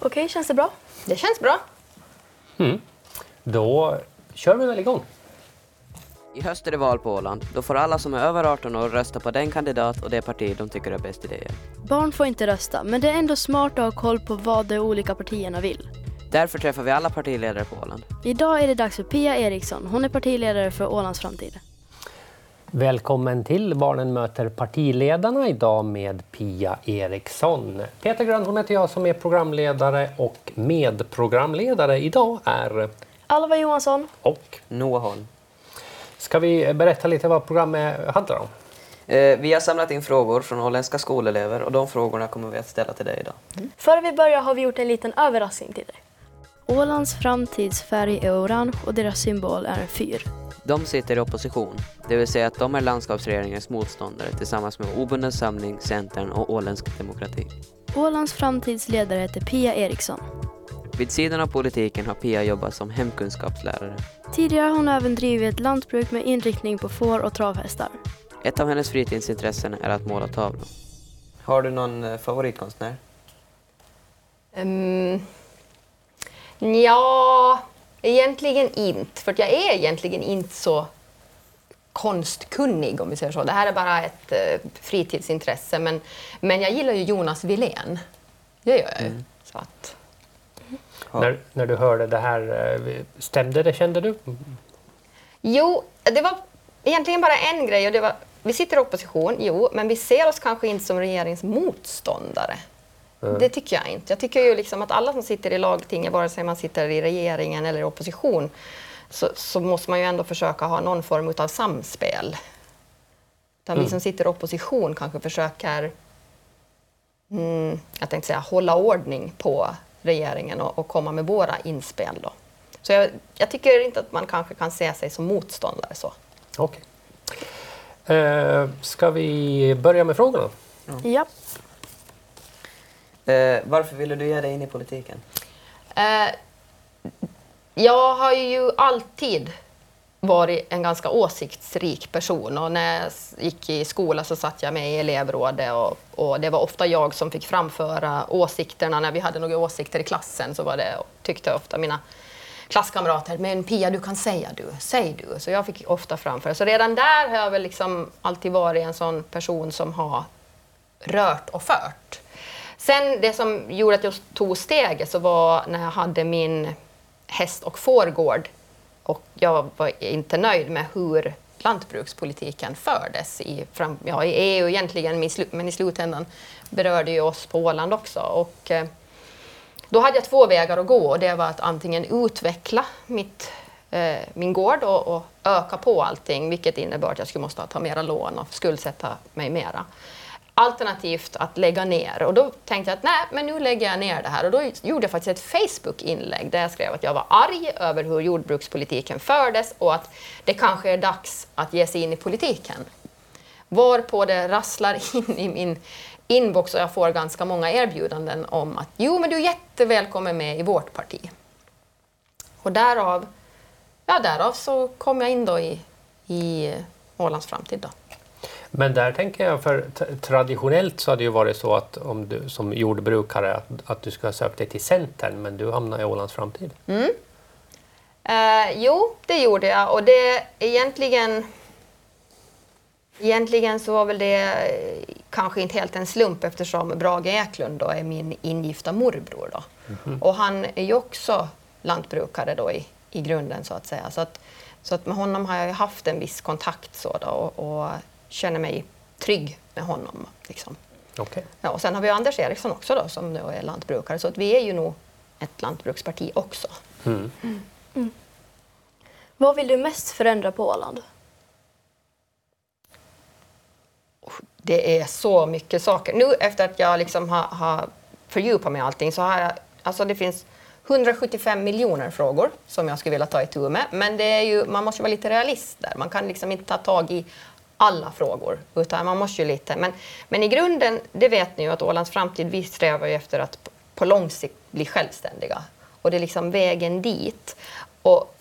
Okej, känns det bra? Det känns bra. Då kör vi väl igång. I höst är det val på Åland. Då får alla som är över 18 år rösta på den kandidat och det parti de tycker är bäst idéer. Barn får inte rösta, men det är ändå smart att ha koll på vad de olika partierna vill. Därför träffar vi alla partiledare på Åland. Idag är det dags för Pia Eriksson. Hon är partiledare för Ålands framtid. Välkommen till Barnen möter partiledarna idag med Pia Eriksson. Peter Grönholm heter jag som är programledare och medprogramledare idag är Alva Johansson. och Noah Holm. ska vi berätta lite vad programmet handlar om? Eh, vi har samlat in frågor från åländska skolelever och de frågorna kommer vi att ställa till dig idag. Före vi börjar har vi gjort en liten överraskning till dig. Ålands framtidsfärg är orange och deras symbol är en fyr. De sitter i opposition, det vill säga att de är landskapsregeringens motståndare tillsammans med Obunden samling, Centern och Åländsk demokrati. Ålands framtidsledare heter Pia Eriksson. Vid sidan av politiken har Pia jobbat som hemkunskapslärare. Tidigare har hon även drivit ett lantbruk med inriktning på får och travhästar. Ett av hennes fritidsintressen är att måla tavlor. Har du någon eh, favoritkonstnär? Um, ja, egentligen inte. För jag är egentligen inte så konstkunnig om vi säger så. Det här är bara ett eh, fritidsintresse. Men, men jag gillar ju Jonas Wilén. Det gör jag ju. Så att, Ja. När, när du hörde det här, eh, stämde det kände du? Jo, det var egentligen bara en grej. Och det var, vi sitter i opposition, jo, men vi ser oss kanske inte som regeringsmotståndare. Det tycker jag inte. Jag tycker ju liksom att alla som sitter i lagtinget, vare sig man sitter i regeringen eller i opposition, så, så måste man ju ändå försöka ha någon form av samspel. Utan Vi som sitter i opposition kanske försöker, mm, jag tänkte säga, hålla ordning på regeringen och, och komma med våra inspel. Då. Så jag, jag tycker inte att man kanske kan se sig som motståndare så. Okej. Eh, ska vi börja med frågorna? Ja. Eh, varför ville du ge dig in i politiken? Eh, jag har ju alltid varit en ganska åsiktsrik person och när jag gick i skolan så satt jag med i elevrådet och, och det var ofta jag som fick framföra åsikterna. När vi hade några åsikter i klassen så var det, tyckte ofta mina klasskamrater, men Pia du kan säga du, säg du. Så jag fick ofta framföra. Så redan där har jag väl liksom alltid varit en sån person som har rört och fört. Sen det som gjorde att jag tog steget så var när jag hade min häst och fårgård och jag var inte nöjd med hur lantbrukspolitiken fördes i, fram, ja, i EU egentligen, men i slutändan berörde ju oss på Åland också. Och, eh, då hade jag två vägar att gå och det var att antingen utveckla mitt, eh, min gård och, och öka på allting, vilket innebar att jag skulle måste ta mera lån och skuldsätta mig mera. Alternativt att lägga ner. Och då tänkte jag att nej, men nu lägger jag ner det här. Och då gjorde jag faktiskt ett Facebook-inlägg där jag skrev att jag var arg över hur jordbrukspolitiken fördes och att det kanske är dags att ge sig in i politiken. Varpå det rasslar in i min inbox och jag får ganska många erbjudanden om att jo, men du är jättevälkommen med i vårt parti. Och därav, ja, därav så kom jag in då i, i Ålands framtid. Då. Men där tänker jag, för traditionellt så har det ju varit så att om du som jordbrukare att, att du ska ha sökt dig till Centern men du hamnar i Ålands framtid. Eh, jo, det gjorde jag och det egentligen Egentligen så var väl det eh, kanske inte helt en slump eftersom Brage Eklund då är min ingifta morbror. Då. Och han är ju också lantbrukare då i, i grunden så att säga. Så att, så att med honom har jag ju haft en viss kontakt så då, och, och känner mig trygg med honom. Liksom. Okej. Ja, och sen har vi Anders Eriksson också då, som då är lantbrukare så att vi är ju nog ett lantbruksparti också. Vad vill du mest förändra på Åland? Det är så mycket saker. Nu efter att jag liksom har, har fördjupat mig i allting så har jag, alltså det finns 175 miljoner frågor som jag skulle vilja ta itu med. Men det är ju, man måste vara lite realist där. Man kan liksom inte ta tag i alla frågor, utan man måste ju lite. Men, men i grunden, det vet ni ju att Ålands framtid, vi strävar ju efter att på- lång sikt bli självständiga. Och det är liksom vägen dit. Och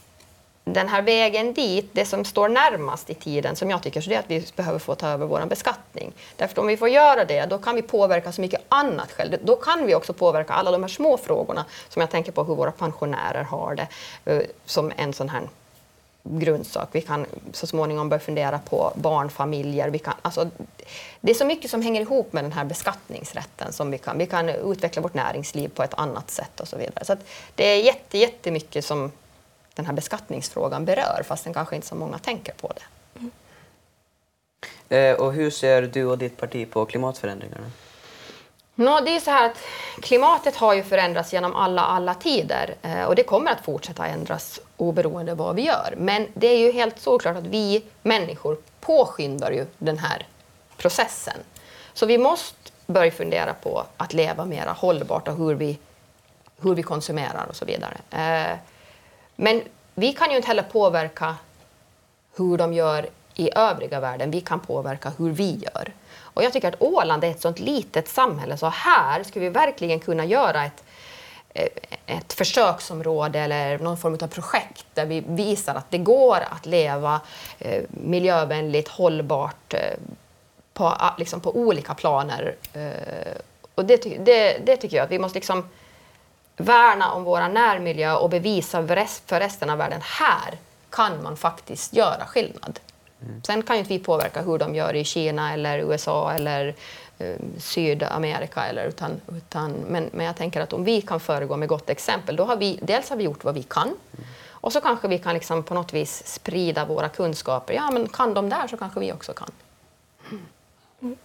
den här vägen dit, det som står närmast i tiden som jag tycker, så det är att vi behöver få ta över vår beskattning. Därför att om vi får göra det, då kan vi påverka så mycket annat själv. Då kan vi också påverka alla de här små frågorna som jag tänker på hur våra pensionärer har det, eh, som en sån här grundsak. Vi kan så småningom börja fundera på barnfamiljer. Vi kan, alltså, det är så mycket som hänger ihop med den här beskattningsrätten. som Vi kan, vi kan utveckla vårt näringsliv på ett annat sätt och så vidare. Så det är jätte, jättemycket som den här beskattningsfrågan berör, fast den kanske inte så många tänker på det. Mm. Eh, och hur ser du och ditt parti på klimatförändringarna? No, det är så här att klimatet har ju förändrats genom alla, alla tider eh, och det kommer att fortsätta ändras oberoende vad vi gör. Men det är ju helt såklart att vi människor påskyndar ju den här processen. Så vi måste börja fundera på att leva mer hållbart och hur vi, hur vi konsumerar och så vidare. Eh, men vi kan ju inte heller påverka hur de gör i övriga världen. Vi kan påverka hur vi gör. Och jag tycker att Åland är ett sånt litet samhälle så här skulle vi verkligen kunna göra ett, eh, ett försöksområde eller någon form av projekt där vi visar att det går att leva eh, miljövänligt, hållbart eh, på, liksom på olika planer. Och det, det, det tycker jag att vi måste liksom värna om vår närmiljö och bevisa för resten av världen här kan man faktiskt göra skillnad. Mm. Sen kan ju inte vi påverka hur de gör i Kina eller USA eller um, Sydamerika. Eller, utan, utan, men, men jag tänker att om vi kan föregå med gott exempel, då har vi dels har vi gjort vad vi kan mm. och så kanske vi kan liksom på något vis sprida våra kunskaper. Ja, men kan de där så kanske vi också kan. Mm.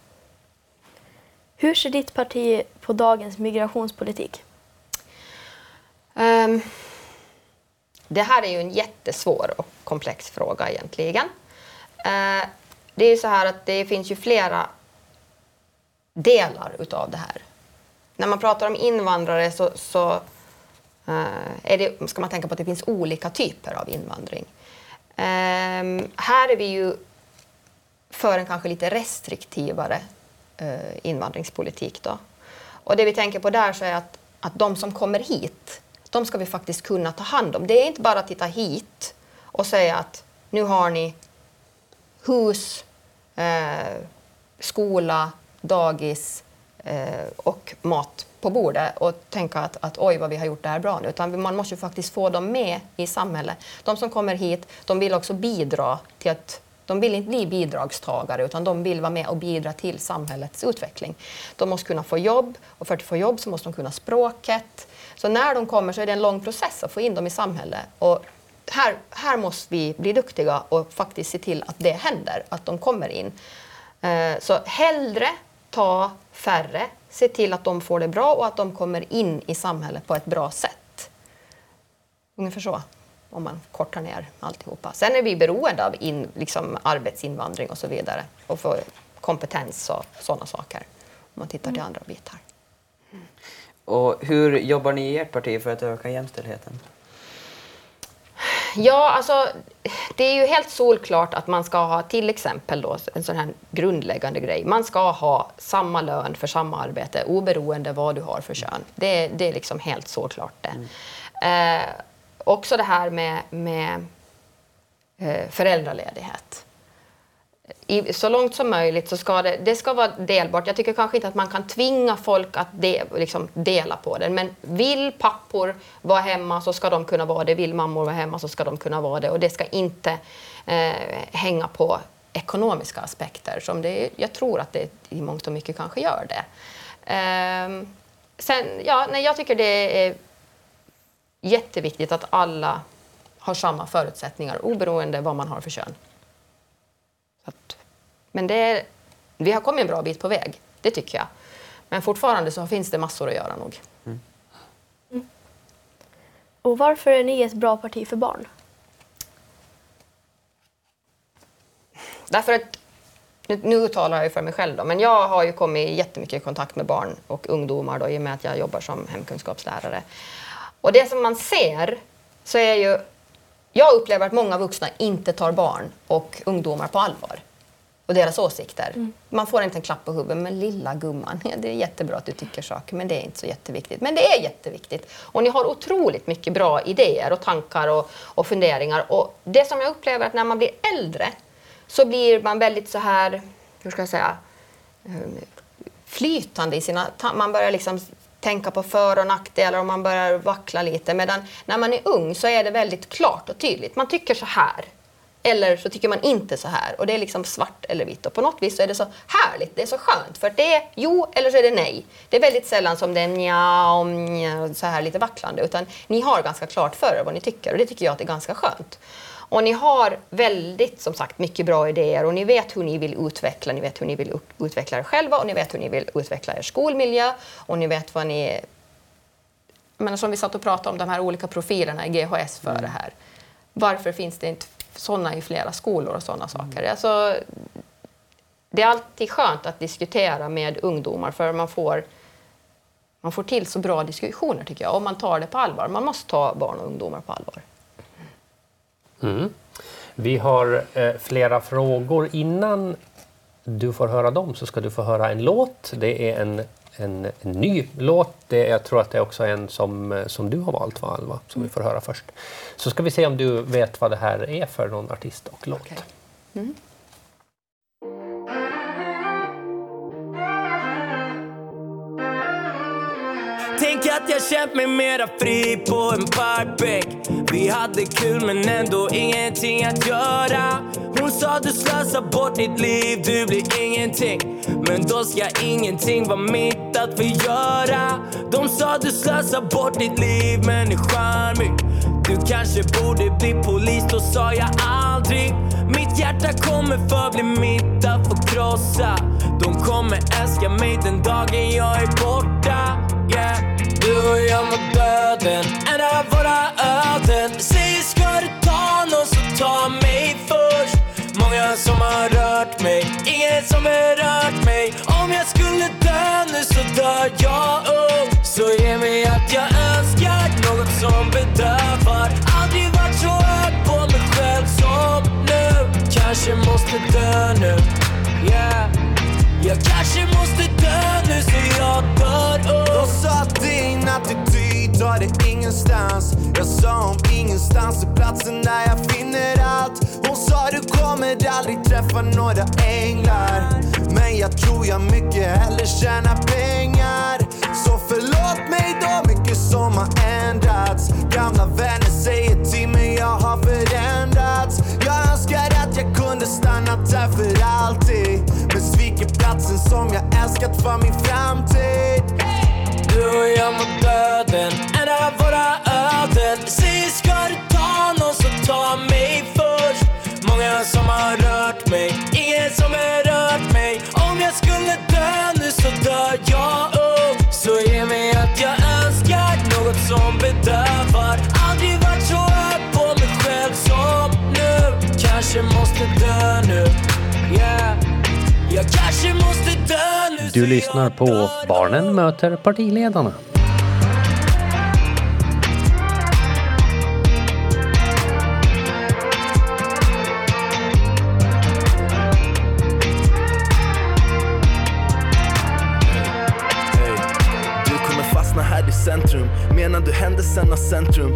Hur ser ditt parti på dagens migrationspolitik? Um, det här är ju en jättesvår och komplex fråga egentligen. Eh, det är så här att det finns ju flera delar utav det här. När man pratar om invandrare så, så uh, är det, ska man tänka på att det finns olika typer av invandring. Um, här är vi ju för en kanske lite restriktivare uh, invandringspolitik. Då. Och det vi tänker på där så är att, att de som kommer hit de ska vi faktiskt kunna ta hand om. Det är inte bara att titta hit och säga att nu har ni hus, eh, skola, dagis eh, och mat på bordet och tänka att, att oj vad vi har gjort det här bra nu. Utan man måste ju faktiskt få dem med i samhället. De som kommer hit, de vill också bidra till att de vill inte bli bidragstagare utan de vill vara med och bidra till samhällets utveckling. De måste kunna få jobb och för att få jobb så måste de kunna språket. Så när de kommer så är det en lång process att få in dem i samhället. Och här, här måste vi bli duktiga och faktiskt se till att det händer, att de kommer in. Eh, så hellre ta färre, se till att de får det bra och att de kommer in i samhället på ett bra sätt. Ungefär så, om man kortar ner alltihopa. Sen är vi beroende av in, liksom arbetsinvandring och så vidare och få kompetens och sådana saker om man tittar till andra bitar. Och hur jobbar ni i ert parti för att öka jämställdheten? Ja, alltså det är ju helt solklart att man ska ha till exempel då en sån här grundläggande grej. Man ska ha samma lön för samma arbete oberoende vad du har för kön. Det, det är liksom helt solklart det. Mm. Eh, också det här med, med eh, föräldraledighet i, så långt som möjligt så ska det, det ska vara delbart. Jag tycker kanske inte att man kan tvinga folk att de, liksom dela på det. Men vill pappor vara hemma så ska de kunna vara det. Vill mammor vara hemma så ska de kunna vara det. Och det ska inte eh, hänga på ekonomiska aspekter som det, jag tror att det i mångt och mycket kanske gör det. Eh, sen, ja, nej, jag tycker det är jätteviktigt att alla har samma förutsättningar oberoende vad man har för kön. Att, men det, vi har kommit en bra bit på väg, det tycker jag. Men fortfarande så finns det massor att göra nog. Mm. Mm. Och varför är ni ett bra parti för barn? Därför att, nu, nu talar jag för mig själv då, men jag har ju kommit jättemycket i kontakt med barn och ungdomar då, i och med att jag jobbar som hemkunskapslärare. Och det som man ser så är ju jag upplever att många vuxna inte tar barn och ungdomar på allvar. och deras åsikter. Man får inte en klapp på huvudet, men lilla gumman, det är jättebra att du tycker saker, men det är inte så jätteviktigt. Men det är jätteviktigt. Och ni har otroligt mycket bra idéer och tankar och, och funderingar. Och det som jag upplever att när man blir äldre så blir man väldigt så här, hur ska jag säga, eh, flytande i sina Man börjar liksom tänka på för och nackdelar och man börjar vackla lite. Medan när man är ung så är det väldigt klart och tydligt. Man tycker så här. Eller så tycker man inte så här. Och det är liksom svart eller vitt. Och på något vis så är det så härligt, det är så skönt. För det är jo eller så är det nej. Det är väldigt sällan som det är nja och nja, så här lite vacklande. Utan ni har ganska klart för er vad ni tycker. Och det tycker jag att det är ganska skönt. Och ni har väldigt, som sagt, mycket bra idéer och ni vet hur ni vill utveckla. Ni vet hur ni vill ut- utveckla er själva och ni vet hur ni vill utveckla er skolmiljö och ni vet vad ni... Menar, som vi satt och pratade om, de här olika profilerna i GHS för det här. Varför finns det inte sådana i flera skolor och sådana saker? Alltså, det är alltid skönt att diskutera med ungdomar för man får, man får till så bra diskussioner tycker jag. Om man tar det på allvar. Man måste ta barn och ungdomar på allvar. Vi har eh, flera frågor. Innan du får höra dem så ska du få höra en låt. Det är en, en, ny låt. Det, jag tror att det är också en som, eh, som du har valt va, Alva? Som vi får höra först. Så ska vi se om du vet vad det här är för någon artist och låt. Okej. Tänk att jag känt mig mera fri på en parkbänk. Vi hade kul men ändå ingenting att göra. Hon sa du slösar bort ditt liv, du blir ingenting. Men då ska ingenting vara mitt att förgöra. De sa du slösar bort ditt liv men är charmig Du kanske borde bli polis, då sa jag aldrig. Mitt hjärta kommer förbli mitt att få krossa. De kommer älska mig den dagen jag är borta yeah. Du och jag mot döden, en av våra öden. Säger ska du ta någon så ta mig först? Många som har rört mig, ingen som har rört mig. Om jag skulle dö nu så dör jag ung Så ge mig att jag önskar något som bedövar. Aldrig varit så hög på mig själv som nu. Kanske måste dö nu, yeah. Jag kanske måste dö nu så jag dör upp din attityd tar dig ingenstans. Jag sa om ingenstans är platsen där jag finner allt. Hon sa du kommer aldrig träffa några änglar. Men jag tror jag mycket hellre tjänar pengar. Så förlåt mig då, mycket som har ändrats. Gamla vänner säger till mig jag har förändrats. Jag önskar att jag kunde stannat här för alltid. Men sviker platsen som jag älskat för min framtid. Du och jag mot döden, en av våra öden. Säger ska du ta någon så ta mig först. Många som har rört mig, ingen som har rört mig. Om jag skulle dö nu så dör jag ung Så ge mig att jag önskar något som bedövar. Aldrig varit så hög på mig själv som nu. Kanske måste dö nu, yeah. Jag kanske måste dö nu Du så lyssnar jag på dör Barnen möter partiledarna. Du kommer fastna här i centrum Menar du händelsernas centrum?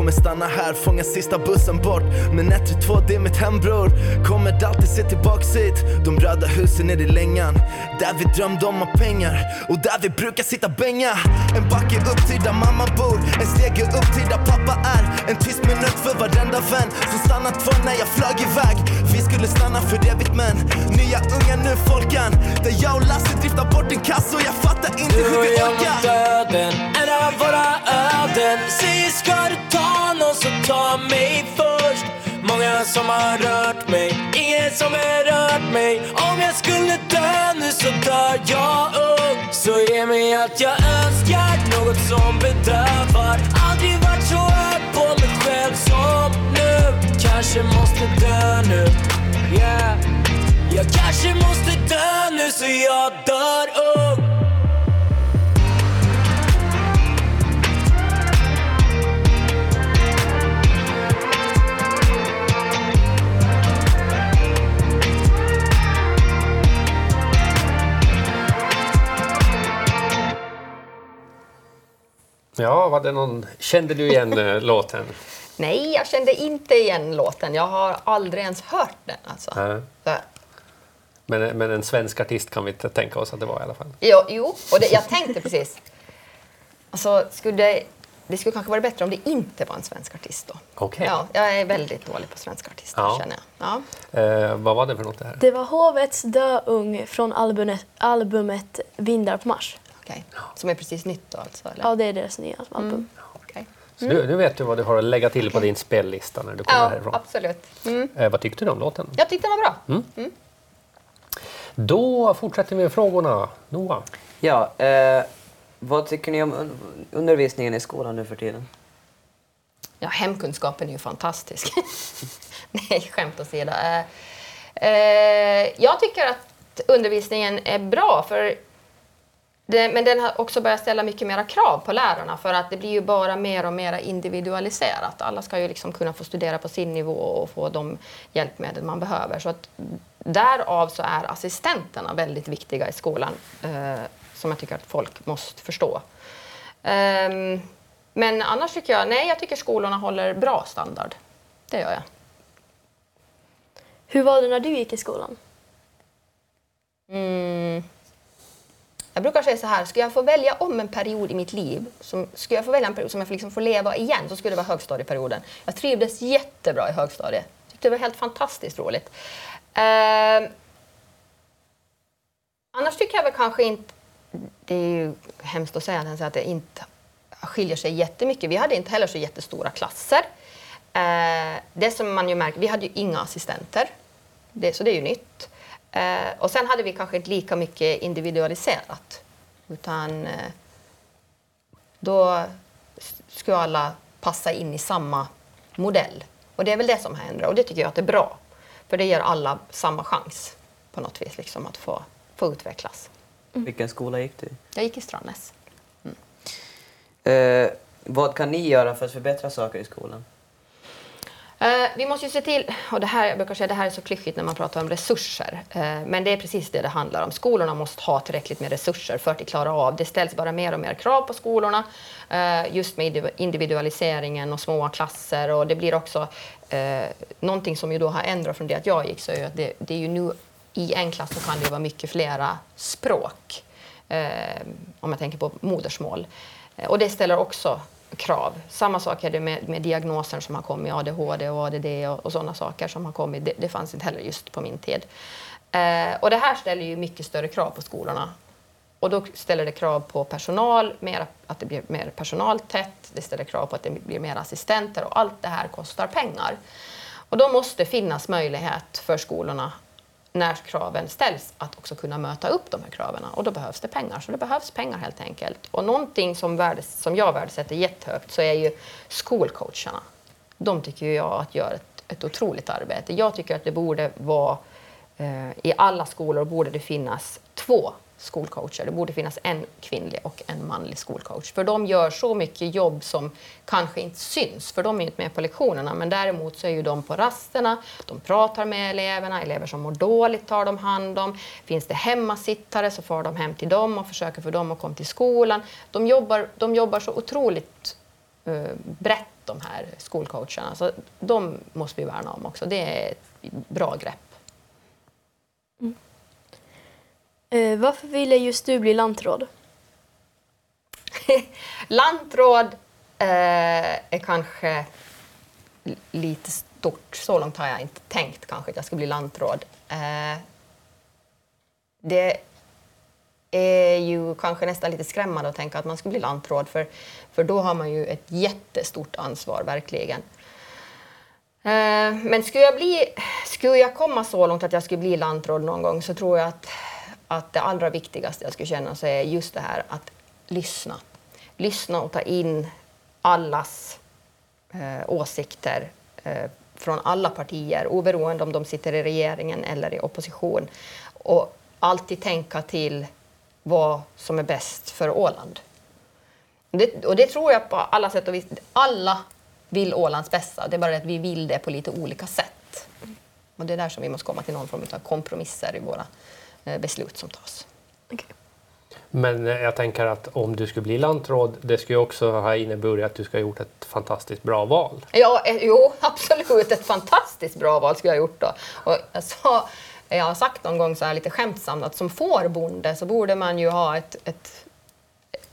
Kommer stanna här, fånga sista bussen bort. Men 132 det är mitt hem bror Kommer alltid se tillbaks hit. De röda husen nere i längan. Där vi drömde om att ha pengar. Och där vi brukar sitta bänga. En backe upp till där mamma bor. En stege upp till där pappa är. En tyst minut för varenda vän Som stannat kvar när jag flög iväg. Vi skulle stanna för evigt men Nya unga nu folkan. Där jag och Lasse driftar bort en kass Och jag fattar inte Du hur och vi jag mot orkar. döden, en av våra öden. Säger ska du ta någon så ta mig först. Många som har rört mig, ingen som har rört mig. Om jag skulle dö nu så dör jag ung Så ge mig att jag önskar något som bedövar måste dö nu yeah. Jag kanske måste dö nu så jag dör ung Ja, var det någon... Kände du igen eh, låten? Nej, jag kände inte igen låten. Jag har aldrig ens hört den. Alltså. Men, men en svensk artist kan vi inte tänka oss att det var i alla fall. jo, jo, och det, jag tänkte precis. Alltså, skulle det, det skulle kanske vara bättre om det inte var en svensk artist då. Okej. Ja, jag är väldigt dålig på svenska artister Ja. känner jag. Ja. Eh, vad var det för något det här? Det var Hovets Döung från albumet, albumet Vindar på Mars. Okej. Som är precis nytt då alltså? Eller? Ja, det är deras nya album. Okej. Så nu, nu vet du vad du har att lägga till på din spellista när du kommer ja härifrån. absolut. Mm. Eh, vad tyckte du om låten? Jag tyckte den var bra. Då fortsätter vi med frågorna. Noah? Ja, eh, vad tycker ni om un undervisningen i skolan nu för tiden? Ja, hemkunskapen är ju fantastisk. Nej, skämt åsido. Eh, eh, jag tycker att undervisningen är bra, för det, men den har också börjat ställa mycket mera krav på lärarna för att det blir ju bara mer och mer individualiserat. Alla ska ju liksom kunna få studera på sin nivå och få de hjälpmedel man behöver. Så att därav så är assistenterna väldigt viktiga i skolan eh, som jag tycker att folk måste förstå. Ehm, men annars tycker jag, nej jag tycker skolorna håller bra standard. Det gör jag. Hur var det när du gick i skolan? Mm. Jag brukar säga så här, skulle jag få välja om en period i mitt liv, som, skulle jag få välja en period som jag får liksom får leva igen, så skulle det vara högstadieperioden. Jag trivdes jättebra i högstadiet. Tyckte det var helt fantastiskt roligt. Eh, annars tycker jag väl kanske inte, det är ju hemskt att säga att det inte skiljer sig jättemycket. Vi hade inte heller så jättestora klasser. Eh, det som man ju märker, vi hade ju inga assistenter, det, så det är ju nytt. Eh, och sen hade vi kanske inte lika mycket individualiserat. Utan eh, då skulle alla passa in i samma modell. Och det är väl det som händer och det tycker jag att det är bra. För det ger alla samma chans på något vis liksom, att få, få utvecklas. Vilken skola gick du i? Jag gick i Strandnäs. Eh, vad kan ni göra för att förbättra saker i skolan? Eh, vi måste ju se till, och det här, jag brukar säga det här är så klyschigt när man pratar om resurser, eh, men det är precis det det handlar om. Skolorna måste ha tillräckligt med resurser för att klara av. Det ställs bara mer och mer krav på skolorna, eh, just med individualiseringen och små klasser och det blir också eh, någonting som ju då har ändrat från det att jag gick, så är att det, det är ju nu i en klass så kan det vara mycket flera språk, eh, om jag tänker på modersmål. Eh, Och det ställer också krav. Samma sak är det med, med diagnoser som har kommit, ADHD och ADD och, och sådana saker som har kommit. Det, det fanns inte heller just på min tid. Eh, och det här ställer ju mycket större krav på skolorna. Och då ställer det krav på personal, mer, att det blir mer personaltätt, det ställer krav på att det blir mer assistenter och allt det här kostar pengar. Och då måste det finnas möjlighet för skolorna när kraven ställs att också kunna möta upp de här kraven. Och då behövs det pengar. Så det behövs pengar helt enkelt. Och någonting som, värdes, som jag värdesätter jättehögt så är ju skolcoacherna. De tycker jag att gör ett, ett otroligt arbete. Jag tycker att det borde vara eh, i alla skolor borde det finnas två skolcoacher. Det borde finnas en kvinnlig och en manlig skolcoach. För de gör så mycket jobb som kanske inte syns, för de är inte med på lektionerna. Men däremot så är ju de på rasterna, de pratar med eleverna, elever som mår dåligt tar de hand om. Finns det hemmasittare så får de hem till dem och försöker få dem att komma till skolan. De jobbar, de jobbar så otroligt uh, brett de här skolcoacherna. Så de måste vi värna om också. Det är ett bra grepp. Eh, varför ville just du bli lantråd? Lantråd eh, är kanske lite stort. Så långt har jag inte tänkt kanske att jag ska bli lantråd. Eh, det är ju kanske nästan lite skrämmande att tänka att man ska bli lantråd för, för då har man ju ett jättestort ansvar, verkligen. Eh, men skulle jag, bli, skulle jag komma så långt att jag skulle bli lantråd någon gång så tror jag att, att det allra viktigaste jag skulle känna så är just det här att lyssna. Lyssna och ta in allas eh, åsikter eh, från alla partier oberoende om de sitter i regeringen eller i opposition. Och alltid tänka till vad som är bäst för Åland. Det, och det tror jag på alla sätt och vis. Alla vill Ålands bästa. Det är bara det att vi vill det på lite olika sätt. Och det är där som vi måste komma till någon form av kompromisser i våra beslut som tas. Okej. Men eh, jag tänker att om du skulle bli lantråd, det skulle ju också ha inneburit att du ska ha gjort ett fantastiskt bra val. Ja, eh, jo, absolut. Ett fantastiskt bra val skulle jag ha gjort då. Och jag, sa, jag har sagt någon gång så här lite skämtsamt att som fårbonde så borde man ju ha ett, ett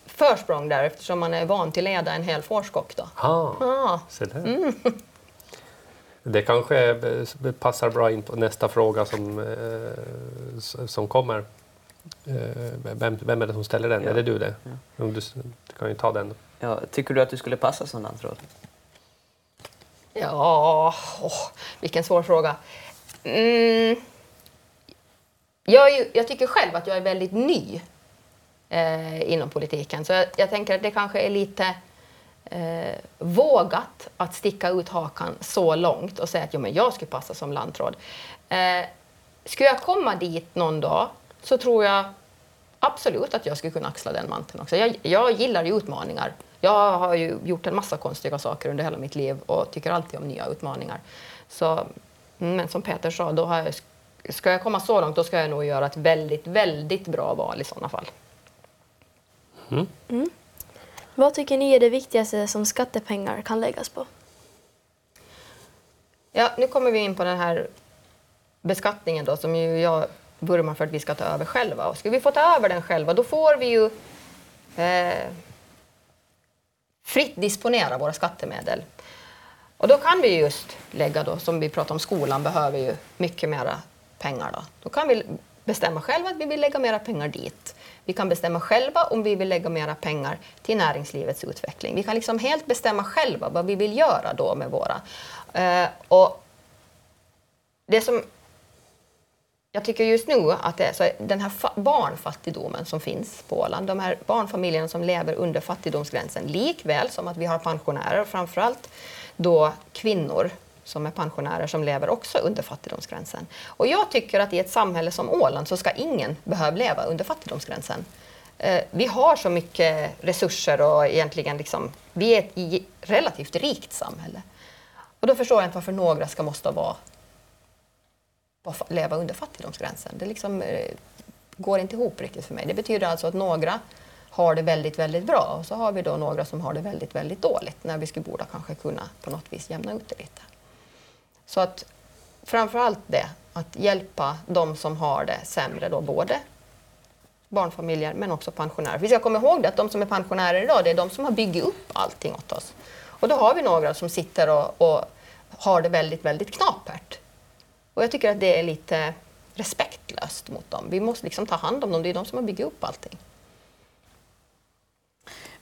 försprång där eftersom man är van till att leda en hel fårskock. Då. Ah, Ja, se där. Det kanske passar bra in på nästa fråga som, eh, som kommer. Eh, Vem, vem är det som ställer den? Ja. Är det du det? Om Du, du kan ju ta den. Ja, tycker du att du skulle passa som lantråd? ja åh, vilken svår fråga. Mm. Jag, ju, jag tycker själv att jag är väldigt ny eh, inom politiken. Så jag, jag tänker att det kanske är lite eh, vågat att sticka ut hakan så långt och säga att jo, men jag skulle passa som lantråd. Eh, skulle jag komma dit någon dag så tror jag absolut att jag skulle kunna axla den manteln också. Jag, jag gillar ju utmaningar. Jag har ju gjort en massa konstiga saker under hela mitt liv och tycker alltid om nya utmaningar. Så, men som Peter sa, då har jag, ska jag komma så långt då ska jag nog göra ett väldigt, väldigt bra val i sådana fall. Vad tycker ni är det viktigaste som skattepengar kan läggas på? Ja, nu kommer vi in på den här beskattningen då, som ju jag vurmar för att vi ska ta över själva. Och ska vi få ta över den själva, då får vi ju eh, fritt disponera våra skattemedel. Och då kan vi just lägga då, som vi pratade om, skolan behöver ju mycket mera pengar då. Då kan vi bestämma själva att vi vill lägga mera pengar dit. Vi kan bestämma själva om vi vill lägga mera pengar till näringslivets utveckling. Vi kan liksom helt bestämma själva vad vi vill göra då med våra. Eh, och det som jag tycker just nu att det är så den här barnfattigdomen som finns på Åland, de här barnfamiljerna som lever under fattigdomsgränsen, likväl som att vi har pensionärer, framförallt då kvinnor som är pensionärer som lever också under fattigdomsgränsen. Och jag tycker att i ett samhälle som Åland så ska ingen behöva leva under fattigdomsgränsen. Eh, vi har så mycket resurser och egentligen liksom, vi är ett relativt rikt samhälle. Och då förstår jag inte varför några ska måste vara leva under fattigdomsgränsen. Det liksom, eh, går inte ihop riktigt för mig. Det betyder alltså att några har det väldigt, väldigt bra och så har vi då några som har det väldigt, väldigt dåligt när vi skulle borde kanske kunna på något vis jämna ut det lite. Så att framför allt det, att hjälpa de som har det sämre då, både barnfamiljer men också pensionärer. Vi ska komma ihåg det att de som är pensionärer idag, det är de som har byggt upp allting åt oss. Och då har vi några som sitter och, och har det väldigt, väldigt knapert. Och jag tycker att det är lite respektlöst mot dem. Vi måste liksom ta hand om dem, det är de som har byggt upp allting.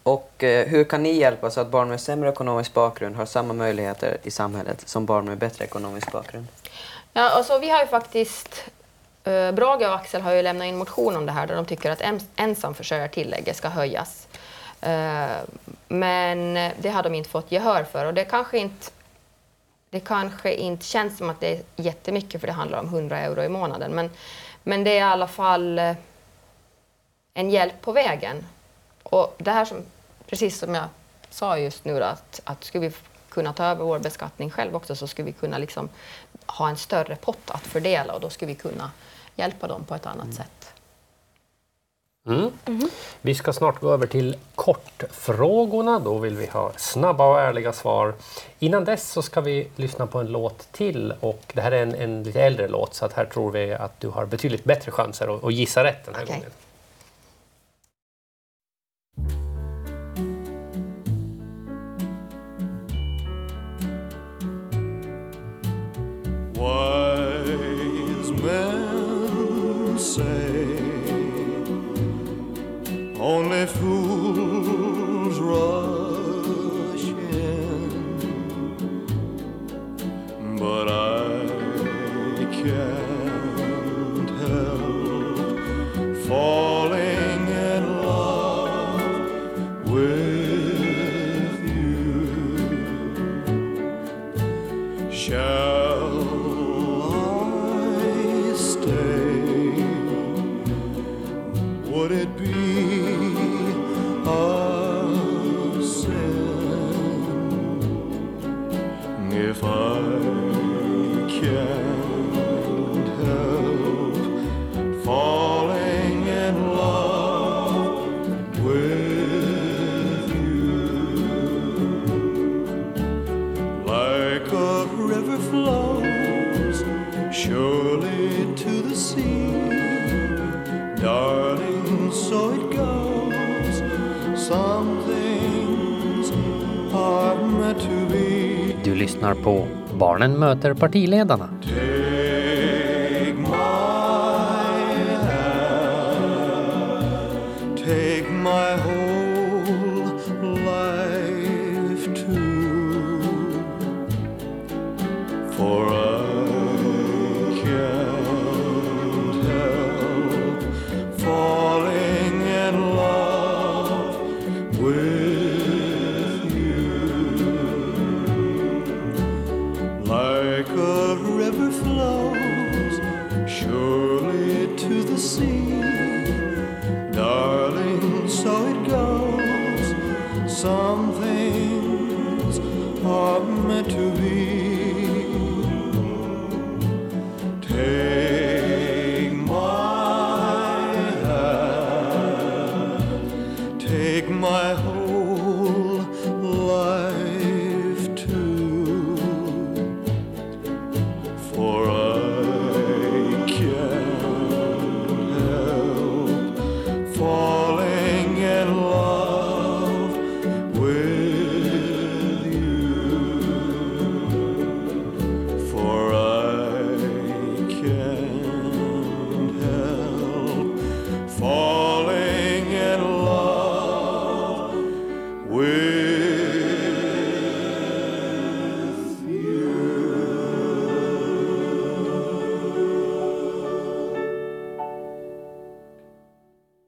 Och eh, hur kan ni hjälpa så att barn med sämre ekonomisk bakgrund har samma möjligheter i samhället som barn med bättre ekonomisk bakgrund? Ja, alltså, vi har ju faktiskt, eh, Brage och Axel har ju lämnat in motion om det här där de tycker att ens, ensamförsörjartillägget ska höjas. Eh, men det har de inte fått gehör för och det kanske inte det kanske inte känns som att det är jättemycket för det handlar om 100 euro i månaden men, men det är i alla fall eh, en hjälp på vägen. Och det här som, precis som jag sa just nu då, att, att skulle vi kunna ta över vår beskattning själv också så skulle vi kunna liksom ha en större pott att fördela och då skulle vi kunna hjälpa dem på ett annat sätt. Mm. Vi ska snart gå över till kortfrågorna. Då vill vi ha snabba och ärliga svar. Innan dess så ska vi lyssna på en låt till och det här är en, en lite äldre låt så att här tror vi att du har betydligt bättre chanser att, att gissa rätt den här Okej. gången. Wise men say lyssnar på Barnen möter partiledarna. Meant to be.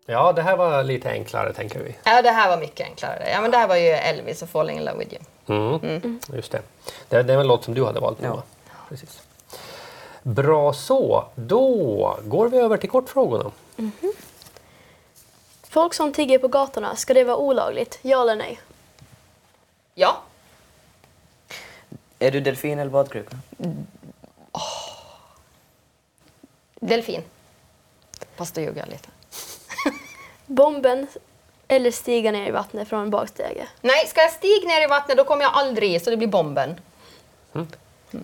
Ja, det här var lite enklare tänker vi. Ja, det här var mycket enklare. Ja, men det här var ju Elvis och Falling in love with you. Mm. Just det. det. Det är en låt som du hade valt nu Ja. Precis. Bra så, då går vi över till kortfrågorna. Folk som tigger på gatorna, ska det vara olagligt? Ja eller nej? Ja, Är du delfin eller badkruka? delfin. Fast då ljuger jag lite. Bomben eller stiga ner i vattnet från en bakstege? Nej, ska jag stiga ner i vattnet då kommer jag aldrig i så det blir bomben.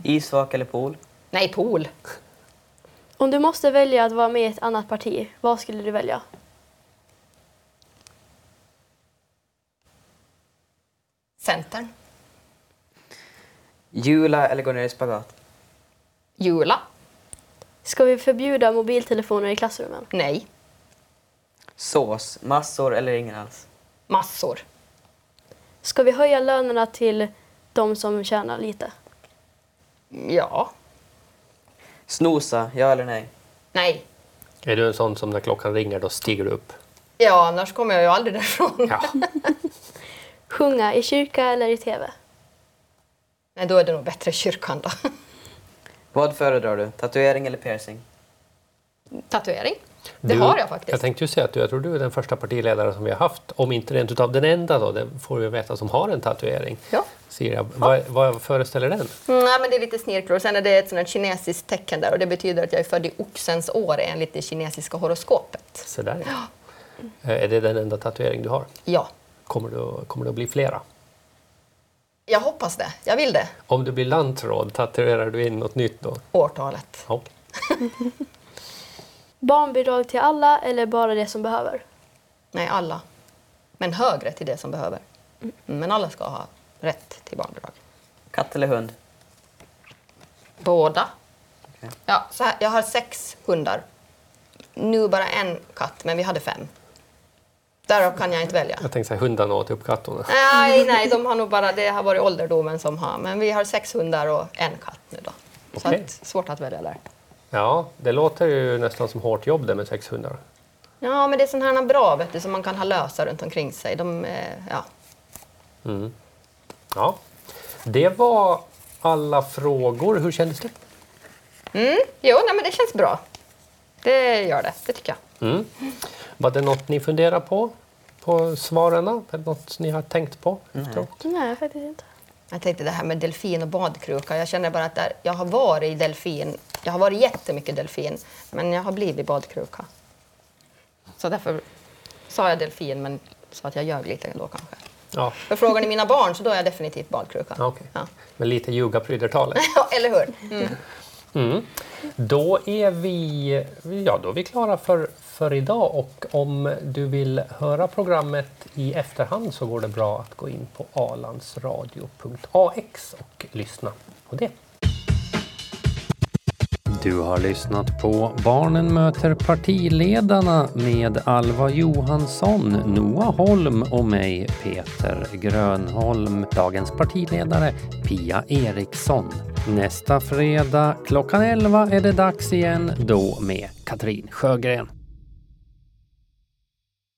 Isvak eller pool? Nej, pool. Om du måste välja att vara med i ett annat parti, vad skulle du välja? Centern. Jula eller gå ner i spagat? Jula. Ska vi förbjuda mobiltelefoner i klassrummen? Nej. Sås, massor eller ingen alls? Massor. Ska vi höja lönerna till de som tjänar lite? Ja. Snosa, ja eller nej? Nej. Är du en sån som när klockan ringer då stiger du upp? Ja, annars kommer jag ju aldrig därifrån. Ja. Sjunga i kyrka eller i TV? Nej, då är det nog bättre i kyrkan då. Vad föredrar du? Tatuering eller piercing? Tatuering. Det Du- har jag faktiskt. Jag tänkte ju säga att du, jag tror du är den första partiledare som vi har haft, om inte rent utav den enda då, det får vi veta, som har en tatuering. Ja. Sira, vad, vad föreställer den? Nej, men det är lite snirklor. Sen är det ett sånt kinesiskt tecken där och det betyder att jag är född i oxens år enligt det kinesiska horoskopet. Så där ja. Eh, Är det den enda tatuering du har? Ja, Kommer det, kommer det att bli flera? jag hoppas det. Jag vill det. Om du blir lantråd, tatuerar du in något nytt då? Årtalet. Ja. Barnbidrag till alla eller bara det som behöver? Nej, alla. Men högre till det som behöver. Mm, Men alla ska ha rätt till barnbidrag. Katt eller hund? Båda. Okej. Ja, så här, jag har sex hundar. Nu bara en katt, men vi hade fem. Därav kan jag inte välja. Jag tänkte säga hundarna åt upp katterna. Nej, nej, de har nog bara, det har varit ålderdomen som har. Men vi har sex hundar och en katt nu då. Så att, svårt att välja där. Ja, det låter ju nästan som hårt jobb det med sex hundar. Ja, men det är sådana här bra vet du, som man kan ha lösa runt omkring sig. De, eh, ja. Ja, det var alla frågor. Hur kändes det? mm, jo, nej, men det känns bra. Det gör det, det tycker jag. Mm. Var det något ni funderar på? På svaren? Något ni har tänkt på? efteråt? Nej, faktiskt inte. Jag tänkte det här med delfin och badkruka. Jag känner bara att där, jag har varit i delfin. Jag har varit jättemycket delfin, men jag har blivit badkruka. Så därför sa jag delfin, men så att jag ljög lite då kanske. Ja, För frågar ni mina barn så då är jag definitivt badkruka. okej. Ja. Men lite ljuga pryder talet. Ja, eller hur? Mm. Mm. Då är vi, ja, då är vi klara för för idag och om du vill höra programmet i efterhand så går det bra att gå in på alandsradio.ax och lyssna på det. Du har lyssnat på Barnen möter partiledarna med Alva Johansson, Noah Holm och mig, Peter Grönholm. Dagens partiledare, Pia Eriksson. Nästa fredag klockan 11 är det dags igen, då med Katrin Sjögren.